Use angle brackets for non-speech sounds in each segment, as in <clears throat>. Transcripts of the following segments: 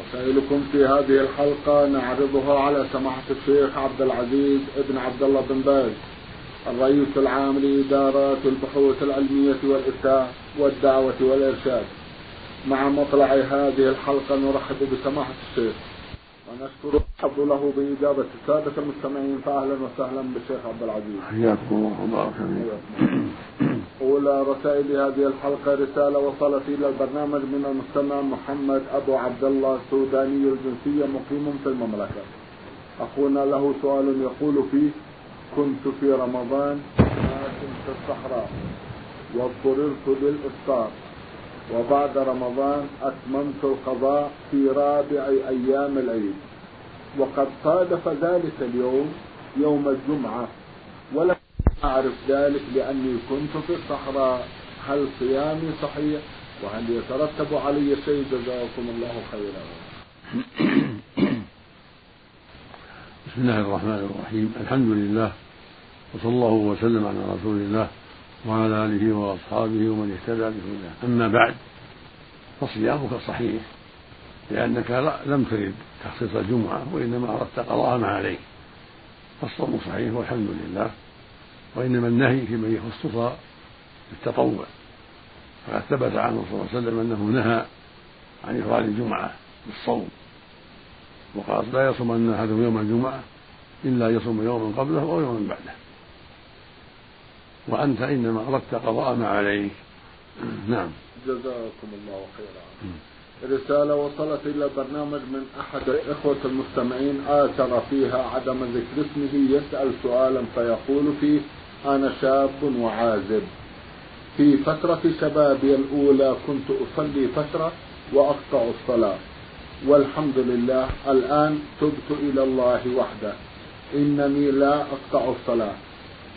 رسائلكم في هذه الحلقة نعرضها على سماحة الشيخ عبد العزيز ابن عبد الله بن باز الرئيس العام لإدارات البحوث العلمية والإفتاء والدعوة والإرشاد. مع مطلع هذه الحلقة نرحب بسماحة الشيخ. ونشكر الحظ له بإجابة السادة المستمعين فأهلا وسهلا بالشيخ عبد العزيز. حياكم الله وبارك فيكم. أولى رسائل هذه الحلقة رسالة وصلت إلى البرنامج من المستمع محمد أبو عبد الله السوداني الجنسية مقيم في المملكة. أخونا له سؤال يقول فيه كنت في رمضان ماشٍ في الصحراء واضطررت للإفطار وبعد رمضان أتممت القضاء في رابع أيام العيد وقد صادف ذلك اليوم يوم الجمعة ولم أعرف ذلك لأني كنت في الصحراء. هل صيامي صحيح؟ وهل يترتب علي شيء؟ جزاكم الله خيرا. بسم الله الرحمن الرحيم. الحمد لله وصلى الله وسلم على رسول الله وعلى آله وأصحابه ومن اهتدى بهداه. أما بعد فصيامك صحيح لأنك لم ترد تخصيص الجمعة وإنما أردت قضاء ما عليك. فالصوم صحيح والحمد لله. وإنما النهي في من يخصص بالتطوع فقد ثبت عنه صلى الله عليه وسلم أنه نهى عن إفراد الجمعة بالصوم. وقال لا يصومن أحدهم يوم الجمعة إلا يصوم يوما قبله أو يوما بعده. وأنت إنما أردت قضاء ما عليك. <clears throat> نعم. جزاكم الله خيرا. رسالة وصلت إلى البرنامج من أحد الإخوة المستمعين. آثر فيها عدم ذكر اسمه يسأل سؤالا فيقول فيه أنا شاب وعازب. في فترة شبابي الأولى كنت أصلي فترة وأقطع الصلاة. والحمد لله الآن تبت إلى الله وحده. إنني لا أقطع الصلاة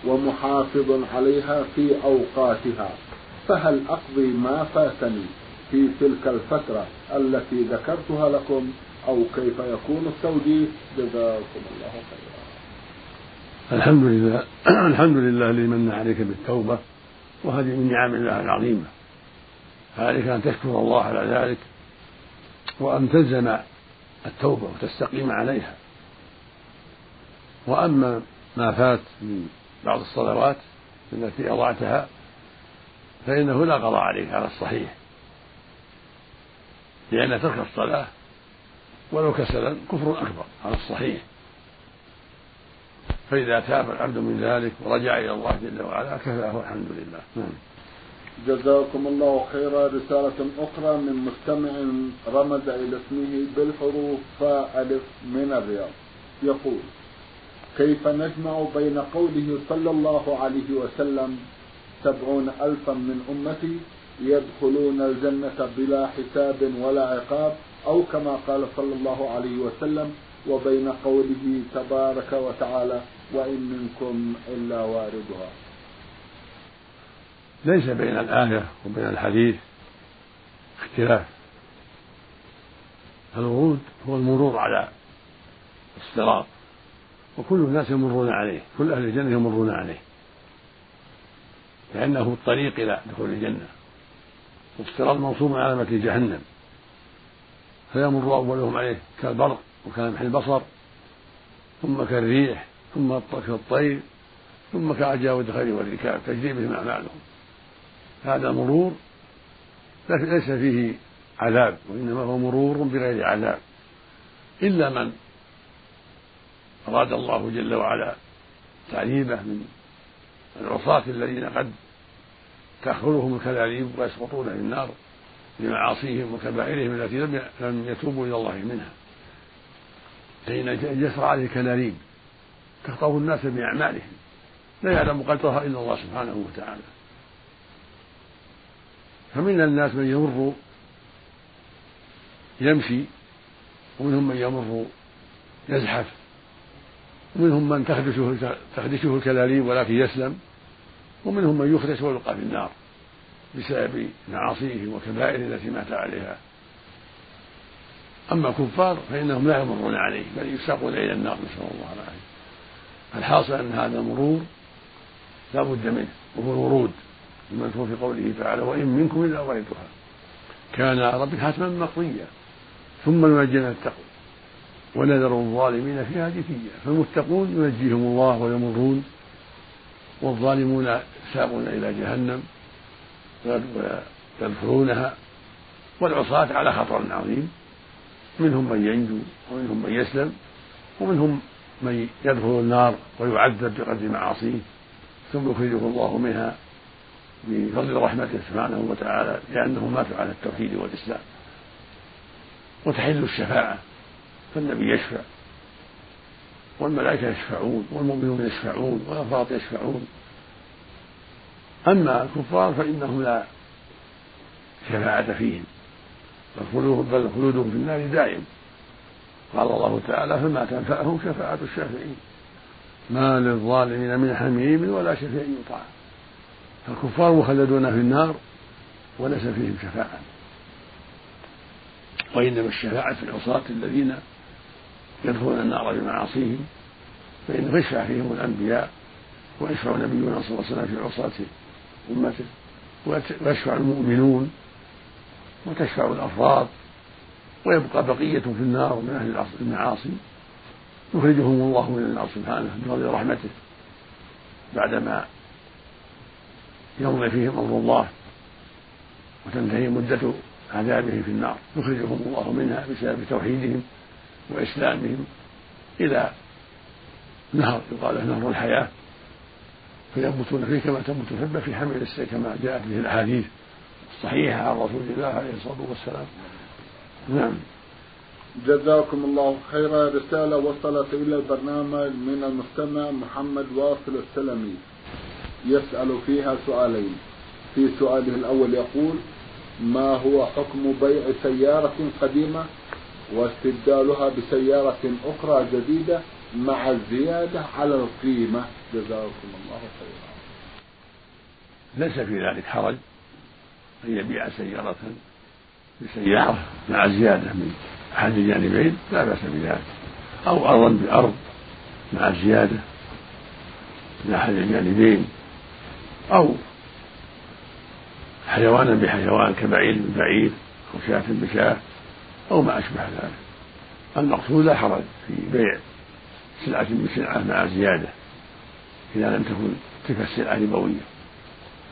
ومحافظ عليها في أوقاتها. فهل أقضي ما فاتني في تلك الفترة التي ذكرتها لكم؟ أو كيف يكون التوجيه؟ جزاكم الله خيرا. الحمد لله <clears throat> الحمد لله الذي من عليك بالتوبة وهذه من نعم الله العظيمة. فعليك أن تشكر الله على ذلك وأن تلزم التوبة وتستقيم عليها. وأما ما فات من بعض الصلوات التي أضعتها فإنه لا قضاء عليك على الصحيح. لأن ترك الصلاة ولو كسلا كفر أكبر على الصحيح. فإذا تاب العبد من ذلك ورجع إلى الله جل وعلا كفاه الحمد لله. نعم. جزاكم الله خيرا. رسالة أخرى من مستمع رمز إلى اسمه بالحروف فاء ألف من الرياض. يقول كيف نجمع بين قوله صلى الله عليه وسلم سبعون ألفا من أمتي يدخلون الجنة بلا حساب ولا عقاب أو كما قال صلى الله عليه وسلم وبين قوله تبارك وتعالى وإن منكم إلا واردها. ليس بين الآية وبين الحديث اختلاف. الورود هو المرور على الصراط وكل الناس يمرون عليه كل أهل الجنة يمرون عليه لأنه الطريق إلى دخول الجنة. والصراط منصوب على مكي جهنم فيمر أولهم عليه كالبرق وكلمح البصر ثم كالريح. ثم كالطير ثم كعجاوة الخير والركاب تجري بهم أعمالهم. هذا مرور ليس فيه عذاب وإنما هو مرور بغير عذاب. إلا من أراد الله جل وعلا تعذيبه من العصاة الذين قد تأخذهم الكلاليب ويسقطون في النار لمعاصيهم وكبائرهم التي لم يتوبوا إلى الله منها. فإن يسرى عليه كلاليب تخطف الناس بأعمالهم. لا يعلم قدرها إلا الله سبحانه وتعالى. فمن الناس من يمر يمشي ومنهم من يمر يزحف ومنهم من تخدشه تخدشه الكلاليب ولكن يسلم ومنهم من يخدش ويلقى في النار بسبب معاصيه وكبائر التي مات عليها. أما الكفار فإنهم لا يمرون عليه بل يساقون إلى النار نسأل الله العافية. الحاصل أن هذا المرور لا بد منه وهو الورود المذكور في قوله تعالى وإن منكم إلا واردها كان ربك حتما مقضيا ثم ننجينا التقوى. ونذر الظالمين فيها جثيا فالمتقون ينجيهم الله ويمرون والظالمون ساقون إلى جهنم ويدخلونها والعصاة على خطر عظيم منهم من ينجو ومنهم من يسلم ومنهم من يدخل النار ويعذب بقدر معاصيه ثم يخرجه الله منها بفضل رحمته سبحانه وتعالى لأنهم ماتوا على التوحيد والإسلام. وتحل الشفاعة فالنبي يشفع والملائكة يشفعون والمؤمنون يشفعون والأفراط يشفعون. أما الكفار فإنهم لا شفاعة فيهم بل خلودهم في النار دائم. قال الله تعالى فما تنفعهم شفاعة الشافعين ما للظالمين من حميم ولا شفيع يطاع. الكفار مخلدون في النار وليس فيهم شفاعة. وإنما الشفاعة في العصاة الذين يدخلون النار بمعاصيهم فإنه يشفع فيهم الأنبياء ويشفع نبينا صلى الله عليه وسلم في عصاة أمته ويشفع المؤمنون وتشفع الأفراد ويبقى بقية في النار من أهل المعاصي يخرجهم الله من النار سبحانه بفضل رحمته بعدما يمضي فيهم أمر الله وتنتهي مدة عذابهم في النار. يخرجهم الله منها بسبب توحيدهم وإسلامهم إلى نهر يقال له نهر الحياة. فينبتون فيه كما تنبت الحبة في حمل السيف كما جاءت به الأحاديث الصحيحة عن رسول الله عليه الصلاة والسلام. نعم. جزاكم الله خيرا. رسالة وصلت إلى البرنامج من المستمع محمد واصل السلمي. يسأل فيها سؤالين. في سؤاله الأول يقول ما هو حكم بيع سيارة قديمة واستبدالها بسيارة أخرى جديدة مع الزيادة على القيمة؟ جزاكم الله خيرا. ليس في ذلك حرج أن يبيع سيارة بسيارة مع زيادة من أحد الجانبين لا بأس بذلك. أو أرضا بأرض مع زيادة من أحد الجانبين. أو حيوانا بحيوان كبعير ببعير أو شاة بشاة أو ما أشبه ذلك. المقصود لا حرج في بيع سلعة بسلعة مع زيادة إذا لم تكن تلك السلعة ربوية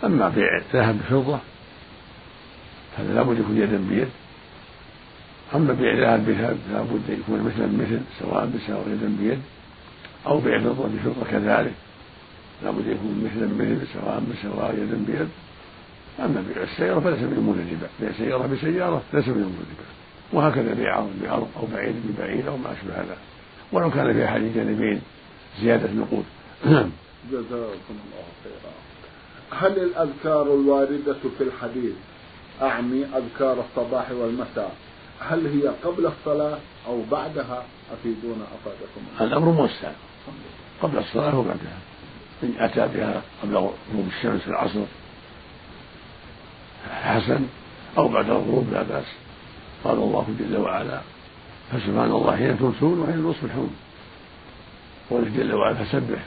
أما بيع ذهب بفضة هذا لابد يكون يدا بيد. أما بيع ذهب بذهب لابد يكون مثلا بمثل سواء بسواء يدا بيد أو بيع فضة بفضة كذلك. لابد يكون مثلا بمثل سواء بسواء يدا بيد. أما بيع السيارة فليس أمور الربا بيع سيارة بسيارة ليس أمور الربا وهكذا بيع أرض بأرض أو بعير ببعير أو ما أشبه هذا. ولو كان في أحد الجانبين زيادة نقود. جزاكم الله خيرا. هل الأذكار الواردة في الحديث؟ أعني أذكار الصباح والمساء. هل هي قبل الصلاة أو بعدها؟ أفيدونا أفادكم. الأمر موسع. قبل الصلاة وبعدها إن أتى بها قبل غروب الشمس في العصر. حسن. أو بعد الغروب لا بأس. قال الله جل وعلا فسبحان الله حين تمسون وحين تصبحون. قوله جل وعلا فسبح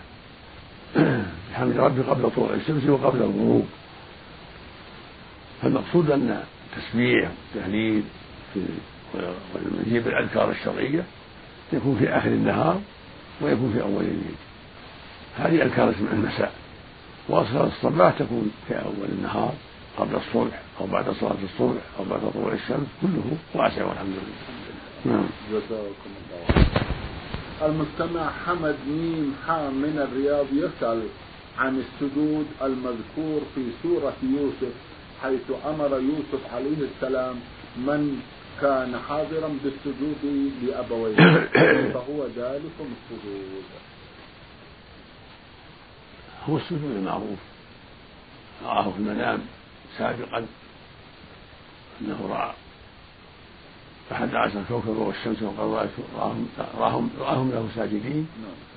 بحمد ربك قبل طلوع الشمس وقبل الغروب. فالمقصود أن التسبيح والتهليل ونجيب الأذكار الشرعية يكون في آخر النهار ويكون في أول الليل. هذه أذكار المساء. وأذكار الصباح تكون في أول النهار قبل الصبح أو بعد صلاة الصبح أو بعد طلوع الشمس كله واسع والحمد لله. نعم. جزاكم الله المستمع حمد ميم حام من الرياض يسأل عن السجود المذكور في سورة يوسف حيث أمر يوسف عليه السلام من كان حاضرا بالسجود لأبويه. <coughs> فهو ذلكم السجود. هو السجود المعروف رآه في المنام سابقا. أنه رأى أحد عشر كوكبا والشمس والقمر رآهم, رآهم, رآهم له ساجدين. نعم.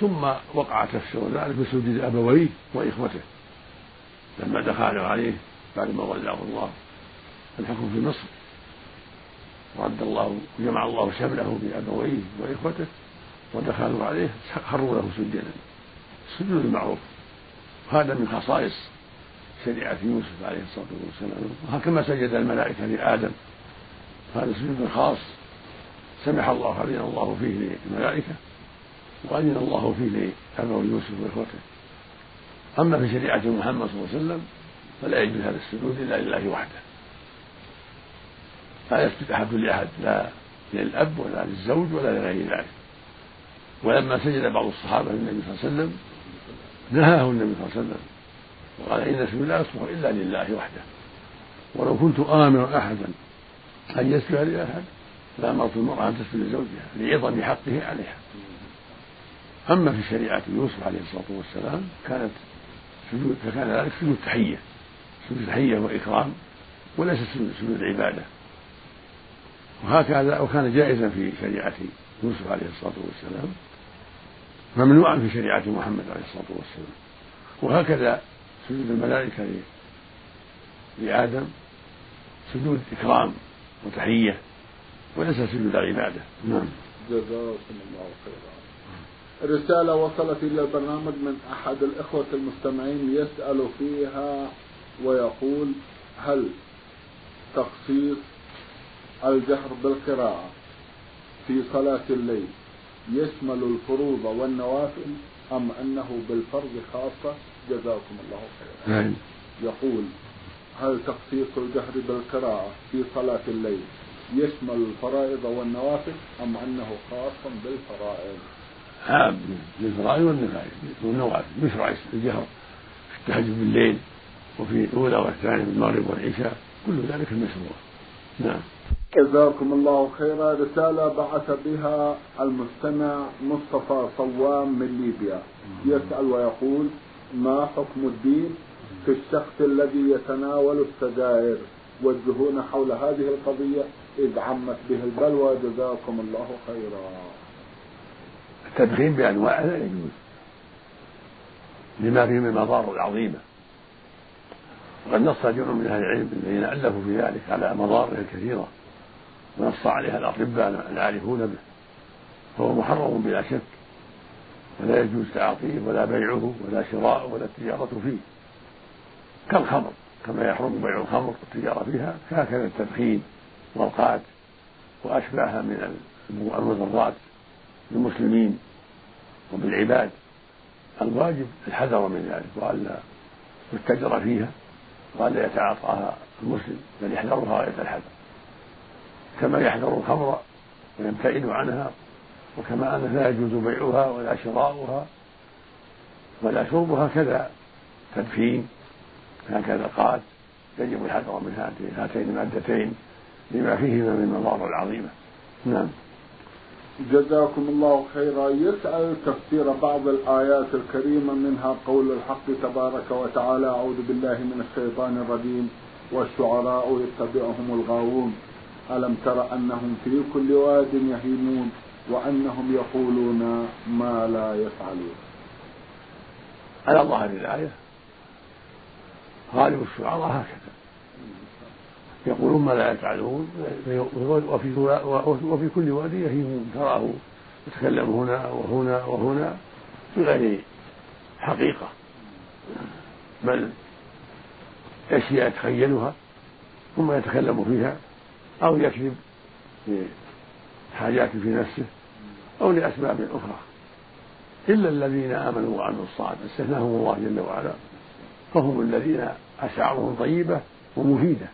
ثم وقع تفسير ذلك بسجود أبويه وإخوته. لما دخلوا عليه بعد ما ولاه الله الحكم في مصر. ورد الله وجمع الله شمله بأبويه وإخوته ودخلوا عليه خروا له سجدا. السجود المعروف. هذا من خصائص شريعة يوسف عليه الصلاة والسلام. وهكما سجد الملائكة لآدم. هذا سجود خاص سمح الله أذن الله فيه للملائكة وأذن الله فيه لأبوي يوسف وإخوته. أما في شريعة محمد صلى الله عليه وسلم فلا يجوز هذا السجود إلا لله وحده. لا يسجد أحد لأحد لا للأب ولا للزوج ولا لغير ذلك. ولما سجد بعض الصحابة للنبي صلى الله عليه وسلم نهاه النبي صلى الله عليه وسلم وقال إن السجود لا يصلح إلا لله وحده. ولو كنت آمر أحدا أن يسجد لأحد لأمرت المرأة أن تسجد لزوجها لعظم حقه عليها. أما في شريعة يوسف عليه الصلاة والسلام كانت سجود فكان ذلك سجود تحية. سجود تحية وإكرام وليس سجود عبادة وهكذا وكان جائزا في شريعة يوسف عليه الصلاة والسلام ممنوعا في شريعة محمد عليه الصلاة والسلام. وهكذا سجود الملائكة لآدم سجود إكرام وتحية وليس سجود عبادة. نعم. جزاكم الله خيرا. رسالة وصلت إلى البرنامج من أحد الإخوة المستمعين يسأل فيها ويقول هل تخصيص الجهر بالقراءة في صلاة الليل يشمل الفروض والنوافل أم أنه بالفرض خاصة؟ جزاكم الله خيرا. نعم. يقول هل تخصيص الجهر بالقراءة في صلاة الليل يشمل الفرائض والنوافل أم أنه خاص بالفرائض؟ عام للفرائض والنفائل والنوافل يشرع الجهر. في التهجد بالليل. وفي الأولى والثانية من المغرب والعشاء كل ذلك مشروع نعم. جزاكم الله خيرا. رسالة بعث بها المستمع مصطفى صوام من ليبيا. يسأل ويقول ما حكم الدين في الشخص الذي يتناول السجائر وجهونا حول هذه القضية؟ إذ عمت به البلوى. جزاكم الله خيرا. التدخين بأنواعه لا يجوز. لما فيه من المضار العظيمة وقد نص جمع من أهل العلم الذين ألفوا في ذلك على مضاره الكثيرة ونص عليها الأطباء العارفون به فهو محرم بلا شك ولا يجوز تعاطيه ولا بيعه ولا شراءه ولا التجارة فيه. كالخمر كما يحرم بيع الخمر والتجارة فيها هكذا التدخين والقات وأشباهها من المضرات بالمسلمين وبالعباد. الواجب الحذر من ذلك وألا يتجر فيها. وألا يتعاطاها المسلم بل يحذرها غاية الحذر كما يحذر الخمر ويبتعد عنها وكما أنه لا يجوز بيعها ولا شراؤها ولا شربها كذا تدفين هكذا قال. يجب الحذر من هاتين المادتين لما فيهما من المضار العظيمة. نعم. جزاكم الله خيرا. يسأل تفسير بعض الآيات الكريمة منها قول الحق تبارك وتعالى أعوذ بالله من الشيطان الرجيم والشعراء يتبعهم الغاوون. ألم تر أنهم في كل واد يهيمون وأنهم يقولون ما لا يفعلون. على ظاهر الآية غالب الشعراء هكذا. يقولون ما لا يفعلون وفي وفي كل وادي يهيمون تراه يتكلم هنا وهنا وهنا بغير حقيقة. بل أشياء يتخيلها ثم يتكلم فيها أو يكذب لحاجات في نفسه أو لأسباب أخرى. إلا الذين آمنوا وعملوا الصالحات استثناهم الله جل وعلا فهم الذين أشعارهم طيبة ومفيدة.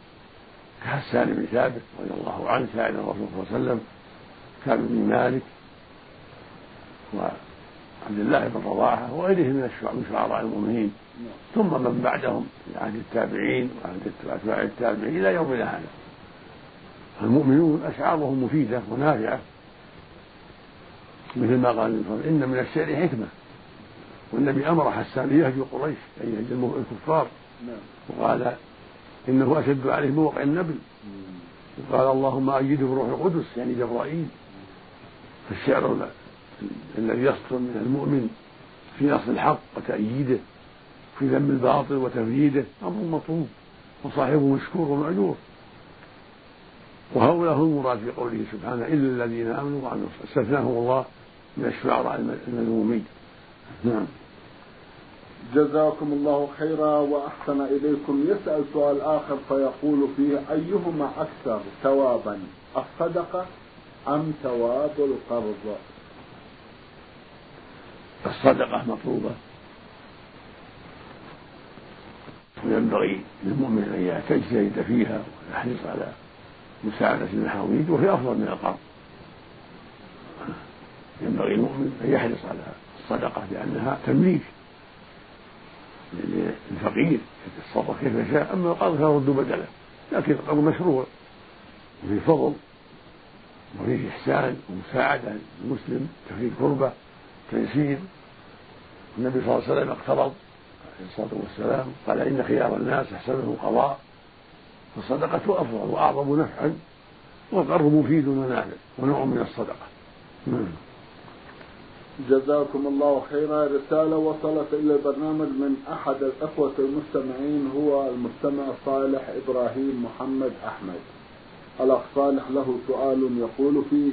كحسان بن ثابت رضي الله عنه سائل الرسول صلى الله عليه وسلم كعب بن مالك وعبد الله بن رواحة وغيرهم من شعراء المؤمنين. ثم من بعدهم في عهد التابعين وعهد اتباع التابعين إلى يومنا هذا المؤمنون أشعارهم مفيدة ونافعة مثل ما قال إن من الشعر حكمة. والنبي أمر حسان ليهجو قريش اي يهجو الكفار. نعم. وقال إنه أشد عليه موقع النبل. قال اللهم أيده بروح القدس يعني جبرائيل. فالشعر الذي يصدر من المؤمن في نصر الحق وتأييده في ذم الباطل وتفريده أمر مطلوب وصاحبه مشكور ومأجور وهؤلاء هم المراد في قوله سبحانه إلا الذين آمنوا وعملوا استثناهم الله من الشعراء المذمومين. نعم. جزاكم الله خيرا وأحسن إليكم. يسأل سؤال آخر فيقول فيه أيهما أكثر ثوابا الصدقة أم ثواب القرض؟ الصدقة مطلوبة. وينبغي للمؤمن أن يجتهد فيها ويحرص على مساعدة المحاويج وهي أفضل من القرض. ينبغي المؤمن أن يحرص على الصدقة لأنها تمليك للفقير يتصرف كيف يشاء أما القرض فيرد بدله. لكن القرض مشروع وفيه فضل وفيه إحسان ومساعدة للمسلم تفريج كربة تيسير. النبي صلى الله عليه وسلم اقترض عليه الصلاة والسلام قال إن خيار الناس أحسنهم قضاء فالصدقة أفضل وأعظم نفعا والقرض مفيد ونافع ونوع من الصدقة. نعم. جزاكم الله خيرا. رسالة وصلت إلى البرنامج من أحد الأخوة المستمعين هو المستمع صالح إبراهيم محمد أحمد. الأخ صالح له سؤال يقول فيه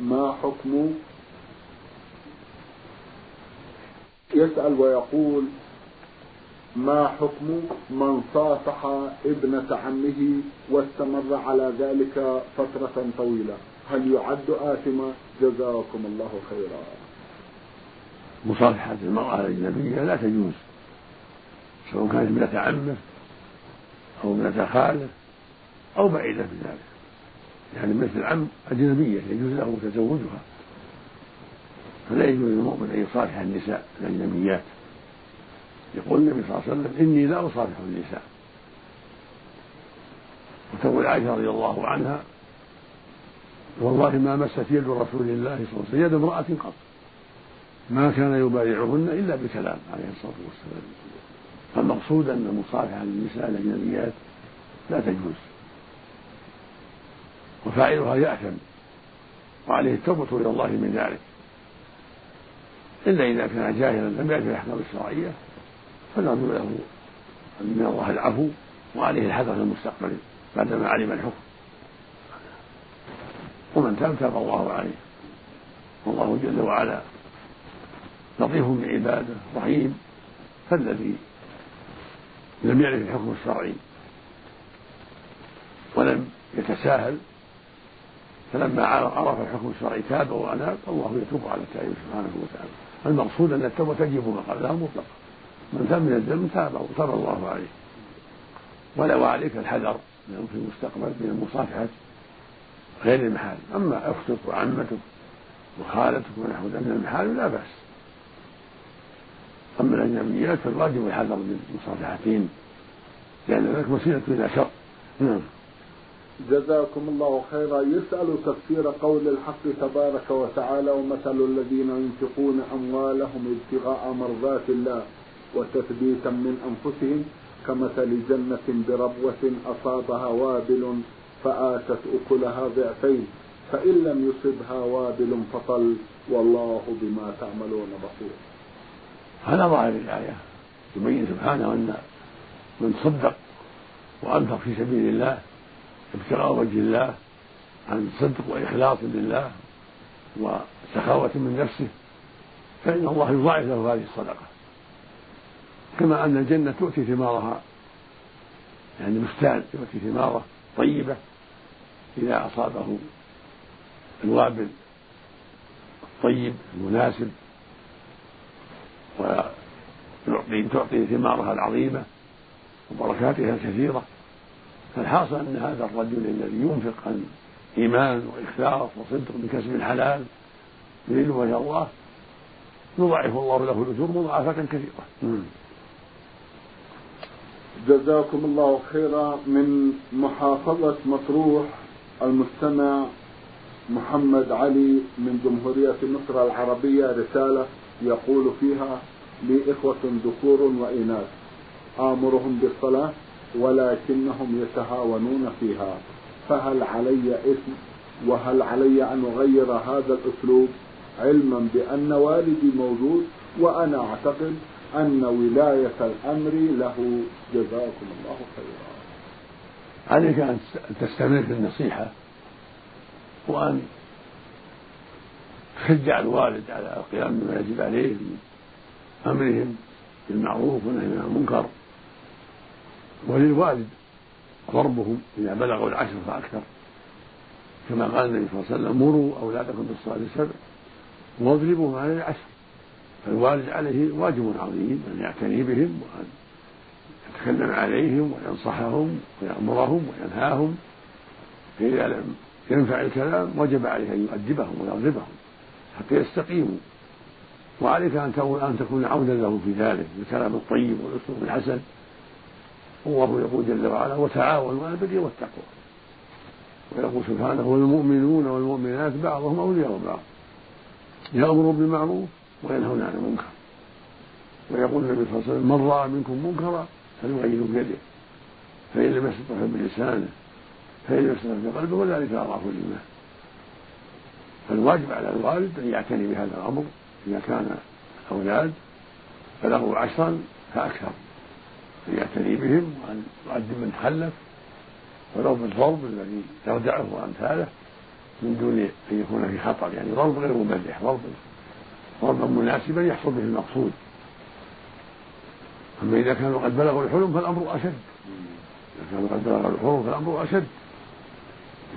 ما حكم؟ يسأل ويقول ما حكم من صافح ابنة عمه واستمر على ذلك فترة طويلة؟ هل يعد آثما؟ جزاكم الله خيرا. مصافحة المرأة الأجنبية لا تجوز سواء كانت ابنة عمه أو ابنة خاله أو بعيدة من ذلك. يعني ابنة العم أجنبية يجوز له تزوجها. فلا يجوز للمؤمن أن يصافح النساء الأجنبيات. يقول النبي صلى الله عليه وسلم إني لا أصافح النساء. وتقول عائشة رضي الله عنها والله ما مست يد رسول الله صلى الله عليه وسلم يد امرأة قط. ما كان يبايعهن إلا بكلام عليه الصلاة والسلام. فالمقصود أن المصافحة للنساء الأجنبيات لا تجوز. وفاعلها يأثم وعليه التوبة إلى الله من ذلك. إلا إذا كان جاهلا لم يعرف الأحكام الشرعية فنرجو له. من الله العفو وعليه الحذر في المستقبل بعدما علم الحكم. ومن تاب تاب الله عليه. والله جل وعلا لطيف بعباده رحيم. فالذي لم يعرف الحكم الشرعي ولم يتساهل فلما عرف الحكم الشرعي تاب وأناب الله يتوب على التائب سبحانه وتعالى. المقصود أن التوبة تجب ما قبلها مطلقا من تاب من الذنب تاب تاب الله عليه. ولو عليك الحذر في المستقبل من المصافحة غير المحال. أما أختك وعمتك وخالتك ونحو ذلك من المحال لا بأس. أما الأجنبيات فالواجب الحذر من مصافحتهم لأن ذلك وسيلة إلى شر نعم. جزاكم الله خيرا. يسأل تفسير قول الحق تبارك وتعالى ومثل الذين ينفقون أموالهم ابتغاء مرضات الله وتثبيتا من أنفسهم كمثل جنة بربوة أصابها وابل فآتت أكلها ضعفين فإن لم يصبها وابل فطل والله بما تعملون بصير. هذا ظاهر الآية. يبين سبحانه أن من صدق وأنفق في سبيل الله ابتغاء وجه الله عن صدق وإخلاص لله وسخاوة من نفسه فإن الله يضاعف له هذه الصدقة. كما أن الجنة تؤتي ثمارها يعني بستان يؤتي ثمارة طيبة إذا أصابه الوابل الطيب المناسب. ويعطي تعطي ثمارها العظيمة وبركاتها الكثيرة. فالحاصل أن هذا الرجل الذي ينفق عن إيمان وإخلاص وصدق بكسب الحلال يريد وجه الله يضاعف الله له الأجور مضاعفة كثيرة. جزاكم الله خيرا من محافظة مطروح المستمع محمد علي من جمهورية مصر العربية. رسالة. يقول فيها لي إخوة ذكور وإناث آمرهم بالصلاة ولكنهم يتهاونون فيها. فهل علي إثم وهل علي أن أغير هذا الأسلوب علما بأن والدي موجود؟ وأنا أعتقد أن ولاية الأمر له. جزاكم الله خيرا. عليك أن تستمر في النصيحة وأن تشجع الوالد على القيام بما يجب عليه من أمرهم بالمعروف والنهي عن المنكر. وللوالد ضربهم إذا بلغوا العشر فأكثر. كما قال النبي صلى الله عليه وسلم مروا أولادكم بالصلاة سبع واضربوهم على العشر. فالوالد عليه واجب عظيم أن يعتني بهم وأن يتكلم عليهم وينصحهم ويأمرهم وينهاهم. فإذا لم ينفع الكلام وجب عليه أن يؤدبهم ويضربهم. حتى يستقيموا. وعليك أن تكون عونا له في ذلك بالكلام الطيب والأسلوب الحسن. والله يقول جل وعلا وتعاونوا على البر والتقوى. ويقول سبحانه والمؤمنون والمؤمنات بعضهم أولياء بعض يأمر بالمعروف وينهون عن المنكر. ويقول النبي صلى الله عليه وسلم من رأى منكم منكرا فليغيره بيده فإن لم يستطع بلسانه فإن لم يستطع بقلبه وذلك أضعف الإيمان. فالواجب على الوالد أن يعتني بهذا الأمر إذا كان الأولاد بلغوا عشرا فأكثر. أن يعتني بهم وأن يؤدب من تخلف ولو بالضرب الذي يردعه وأمثاله من دون أن يكون في خطر. يعني ضرب غير مبرح ضرب ضربا مناسبا يحصل به المقصود. أما إذا كانوا قد بلغوا الحلم فالأمر أشد. إذا كانوا قد بلغوا الحلم فالأمر أشد.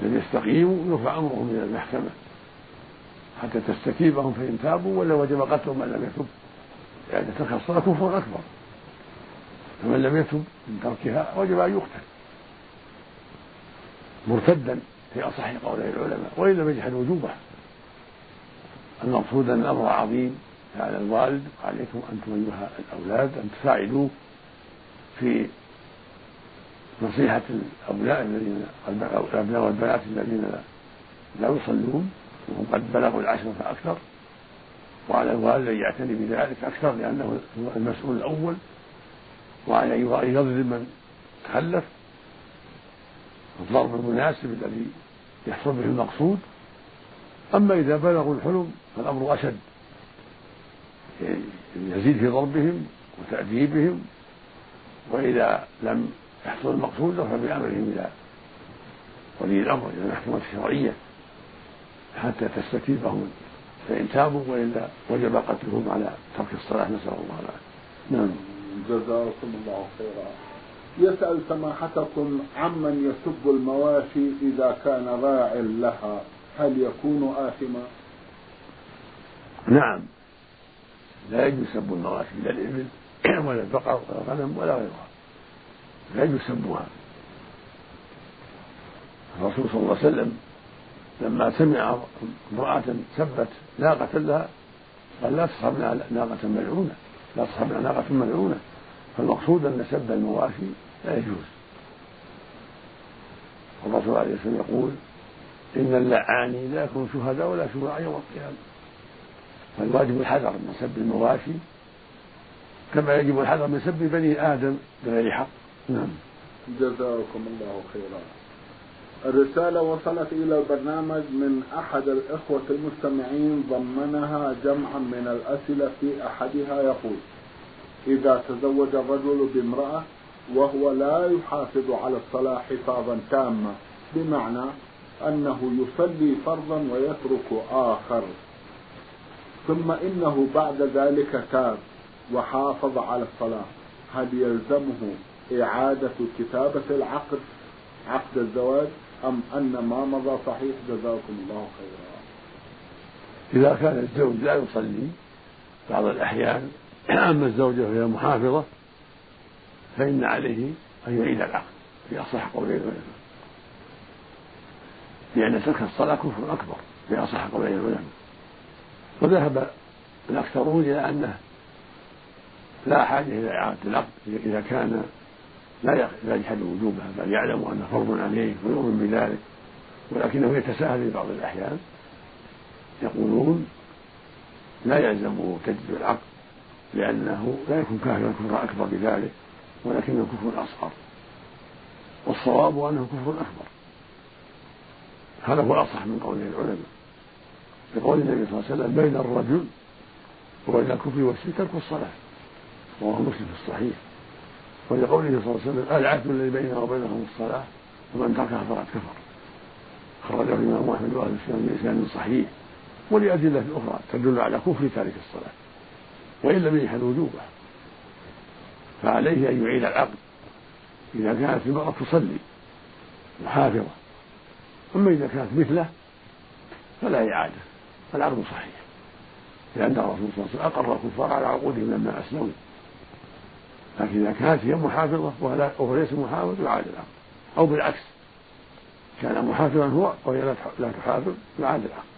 لم يستقيموا يرفع أمرهم إلى المحكمة. حتى تستتيبهم فإن تابوا ولا وجب قتلهم من لم يتب. يعني ترك الصلاة كفر أكبر. فمن لم يتب من تركها وجب أن يقتل. مرتدا في أصح قولي العلماء وإن لم يجحد وجوبها المقصود أن الأمر عظيم. على الوالد وعليكم أنتم أيها الأولاد أن تساعدوه في نصيحة الأبناء الذين الأبناء والبنات الذين لا يصلون. وهم قد بلغوا العشر فأكثر وعلى الوالد أن يعتني بذلك أكثر لأنه هو المسؤول الأول. وعلى أن يضرب من تخلف الضرب المناسب الذي يحصل به المقصود. أما إذا بلغوا الحلم فالأمر أشد. يزيد في ضربهم وتأديبهم وإذا لم يحصل المقصود رفع بأمرهم إلى ولي الأمر إلى المحكمة الشرعية. حتى تستتيبهم فإن تابوا وإلا وجب قتلهم على ترك الصلاة. نسأل الله العافية. نعم. جزاكم الله خيرا. يسأل سماحتكم عمن يسب المواشي إذا كان راع لها هل يكون آثما؟ نعم. لا يجوز سب المواشي لا الإبل <clears throat> ولا البقر ولا الغنم ولا غيرها. لا يجوز سبها. الرسول صلى الله عليه وسلم لما سمع امرأة سبت ناقة لها قال لا تصحبنا ناقة ملعونة لا تصحبنا ناقة ملعونة. فالمقصود أن سب المواشي لا يجوز. الرسول عليه الصلاة والسلام يقول إن اللعانين لا يكون شهداء ولا شفعاء يوم القيامة. فالواجب الحذر من سب المواشي كما يجب الحذر من سب بني آدم بغير حق. نعم. جزاكم الله خيرا. الرسالة وصلت إلى البرنامج من أحد الإخوة المستمعين ضمنها جمعا من الأسئلة في أحدها يقول إذا تزوج الرجل بامرأة وهو لا يحافظ على الصلاة حفاظا تاما بمعنى أنه يصلي فرضا ويترك آخر. ثم إنه بعد ذلك تاب وحافظ على الصلاة هل يلزمه إعادة كتابة العقد؟ عقد الزواج أم أن ما مضى صحيح جزاكم الله خيرا؟ إذا كان الزوج لا يصلي بعض الأحيان أما الزوجة وهي محافظة فإن عليه أن يعيد العقد في أصح قولي العلماء لأن ترك الصلاة كفر أكبر في أصح قولي العلماء. وذهب الأكثرون إلى أنه لا حاجة إلى إعادة العقد إذا كان لا يجحد وجوبها بل يعلم أنه فرض عليه ويؤمن بذلك. ولكنه يتساهل في بعض الأحيان. يقولون لا يلزمه تجديد العقد لأنه لا يكون كافرا كفرا أكبر بذلك ولكنه كفر أصغر. والصواب أنه كفر أكبر. هذا هو الأصح من قوله العلماء. لقول النبي صلى الله عليه وسلم بين الرجل وبين الكفر والشرك ترك الصلاة. رواه مسلم في الصحيح. ولقوله صلى الله عليه وسلم العهد الذي بيننا وبينهم الصلاة ومن تركها فقد كفر. خرجه الإمام أحمد وأهل السنة بإسناد صحيح ولأدلة أخرى تدل على كفر تارك الصلاة وإن لم يجحد وجوبه. فعليه أن يعيد العقد إذا كانت المرأة تصلي محافظة. أما إذا كانت مثله فلا إعادة العقد صحيح لأن الرسول صلى الله عليه وسلم أقر الكفار على عقودهم لما أسلموا. لكن إذا كانت هي محافظة وهو ليس محافظ يعاد العقد أو بالعكس كان محافظا هو وهي لا تحافظ يعاد العقد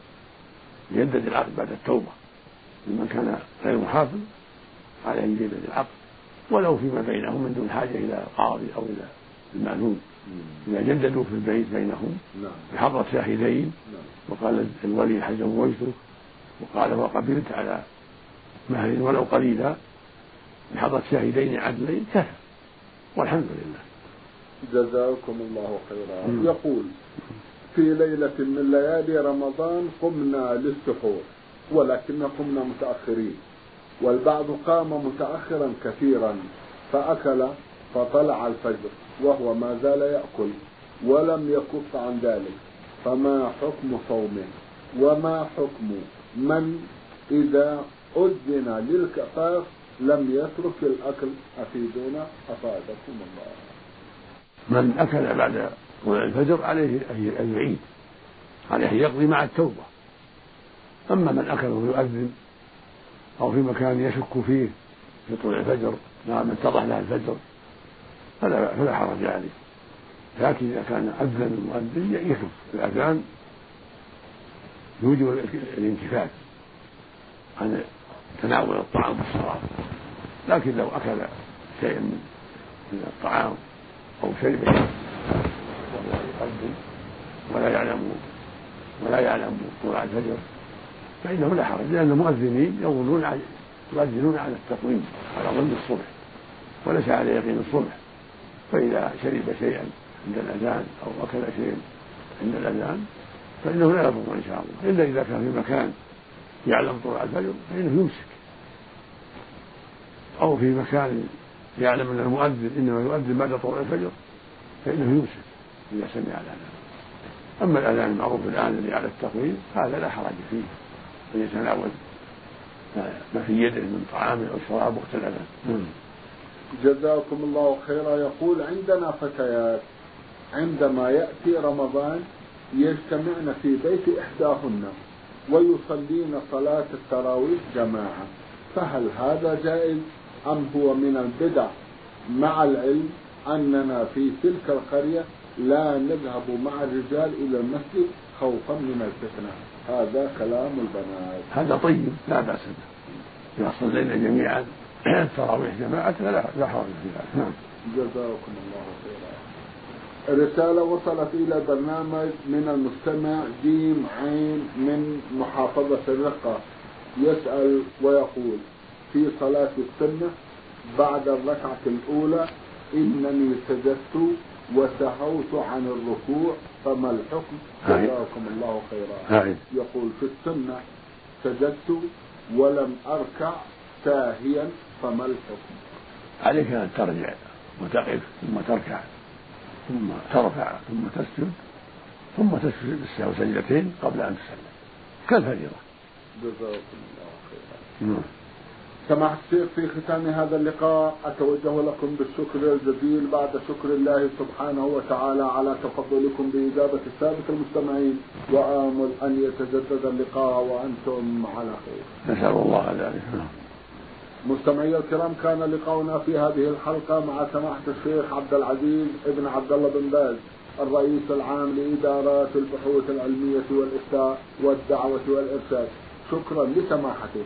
يجدد العقد بعد التوبة. لمن كان غير محافظ عليه أن يجدد العقد. ولو فيما بينهم من دون حاجة إلى القاضي أو إلى المأذون. إذا جددوا في البيت بينهم نعم. بحضرة شاهدين نعم. وقال الولي هل زوجتك وقال وقبلت على مهر ولو قليلا. بحضرة شاهدين عدلين كفى. والحمد لله. جزاكم الله خيرا. يقول في ليلة من ليالي رمضان قمنا للسحور ولكن قمنا متأخرين. والبعض قام متأخرا كثيرا فأكل فطلع الفجر وهو ما زال يأكل ولم يكف عن ذلك. فما حكم صومه؟ وما حكم من إذا أذن للكفاف لم يترك الأكل أفيدونا أفادكم الله. من أكل بعد طلوع الفجر عليه أن يعيد عليه أن يقضي مع التوبة. أما من أكل وهو يؤذن أو في مكان يشك فيه في طلوع الفجر من اتضح له الفجر فلا فلا حرج عليه. لكن إذا كان أذن المؤذن يكف الأذان يوجب الانكفاف عن تناول الطعام والشراب. لكن لو أكل شيئا من الطعام أو شرب وهو يقدم ولا يعلم ولا يعلم طلوع الفجر فإنه لا حرج لأن المؤذنين يظنون يؤذنون على التقويم على ظن الصبح وليس على يقين الصبح. فإذا شرب شيئا عند الأذان أو أكل شيئا عند الأذان فإنه لا يضر إن شاء الله. إلا إذا كان في مكان يعلم طلوع الفجر فإنه يمسك. أو في مكان يعلم أن المؤذن إنما يؤذن بعد طلوع الفجر فإنه يمسك إذا سمع الأذان أما الأذان المعروف الآن الذي على التقويم هذا لا حرج فيه. أن يتناول ما في يده من طعام أو شراب وقت الأذان نعم. جزاكم الله خيرا. يقول عندنا فتيات. عندما يأتي رمضان يجتمعن في بيت إحداهن ويصلين صلاة التراويح جماعة. فهل هذا جائز؟ أم هو من البدع مع العلم أننا في تلك القرية لا نذهب مع الرجال إلى المسجد خوفا من الفتنة. هذا كلام البنات. هذا طيب لا بأس به. إذا صلينا جميعا <clears throat> التراويح جماعة لا لا حرج في ذلك. نعم. جزاكم الله خيرا. رسالة وصلت إلى برنامج من المستمع جيم عين من محافظة الرقة. يسأل ويقول في صلاة السنة بعد الركعة الأولى إنني سجدت وسهوت عن الركوع فما الحكم؟ جزاكم الله خيرا. يقول في السنة سجدت ولم أركع ساهيا فما الحكم؟ عليك أن ترجع وتقف ثم تركع ثم ترفع ثم تسجد ثم تسجد السهو سجدتين قبل أن تسلم. كالفريضة جزاكم الله خيرا. نعم. سماحة الشيخ في ختام هذا اللقاء أتوجه لكم بالشكر الجزيل بعد شكر الله سبحانه وتعالى على تفضلكم بإجابة السادة المستمعين وآمل أن يتجدد اللقاء وأنتم على خير. نسأل الله ذلك مستمعي الكرام كان لقاؤنا في هذه الحلقة مع سماحة الشيخ عبد العزيز ابن عبد الله بن باز الرئيس العام لإدارات البحوث العلمية والإفتاء والدعوة والإرشاد. شكرا لسماحته.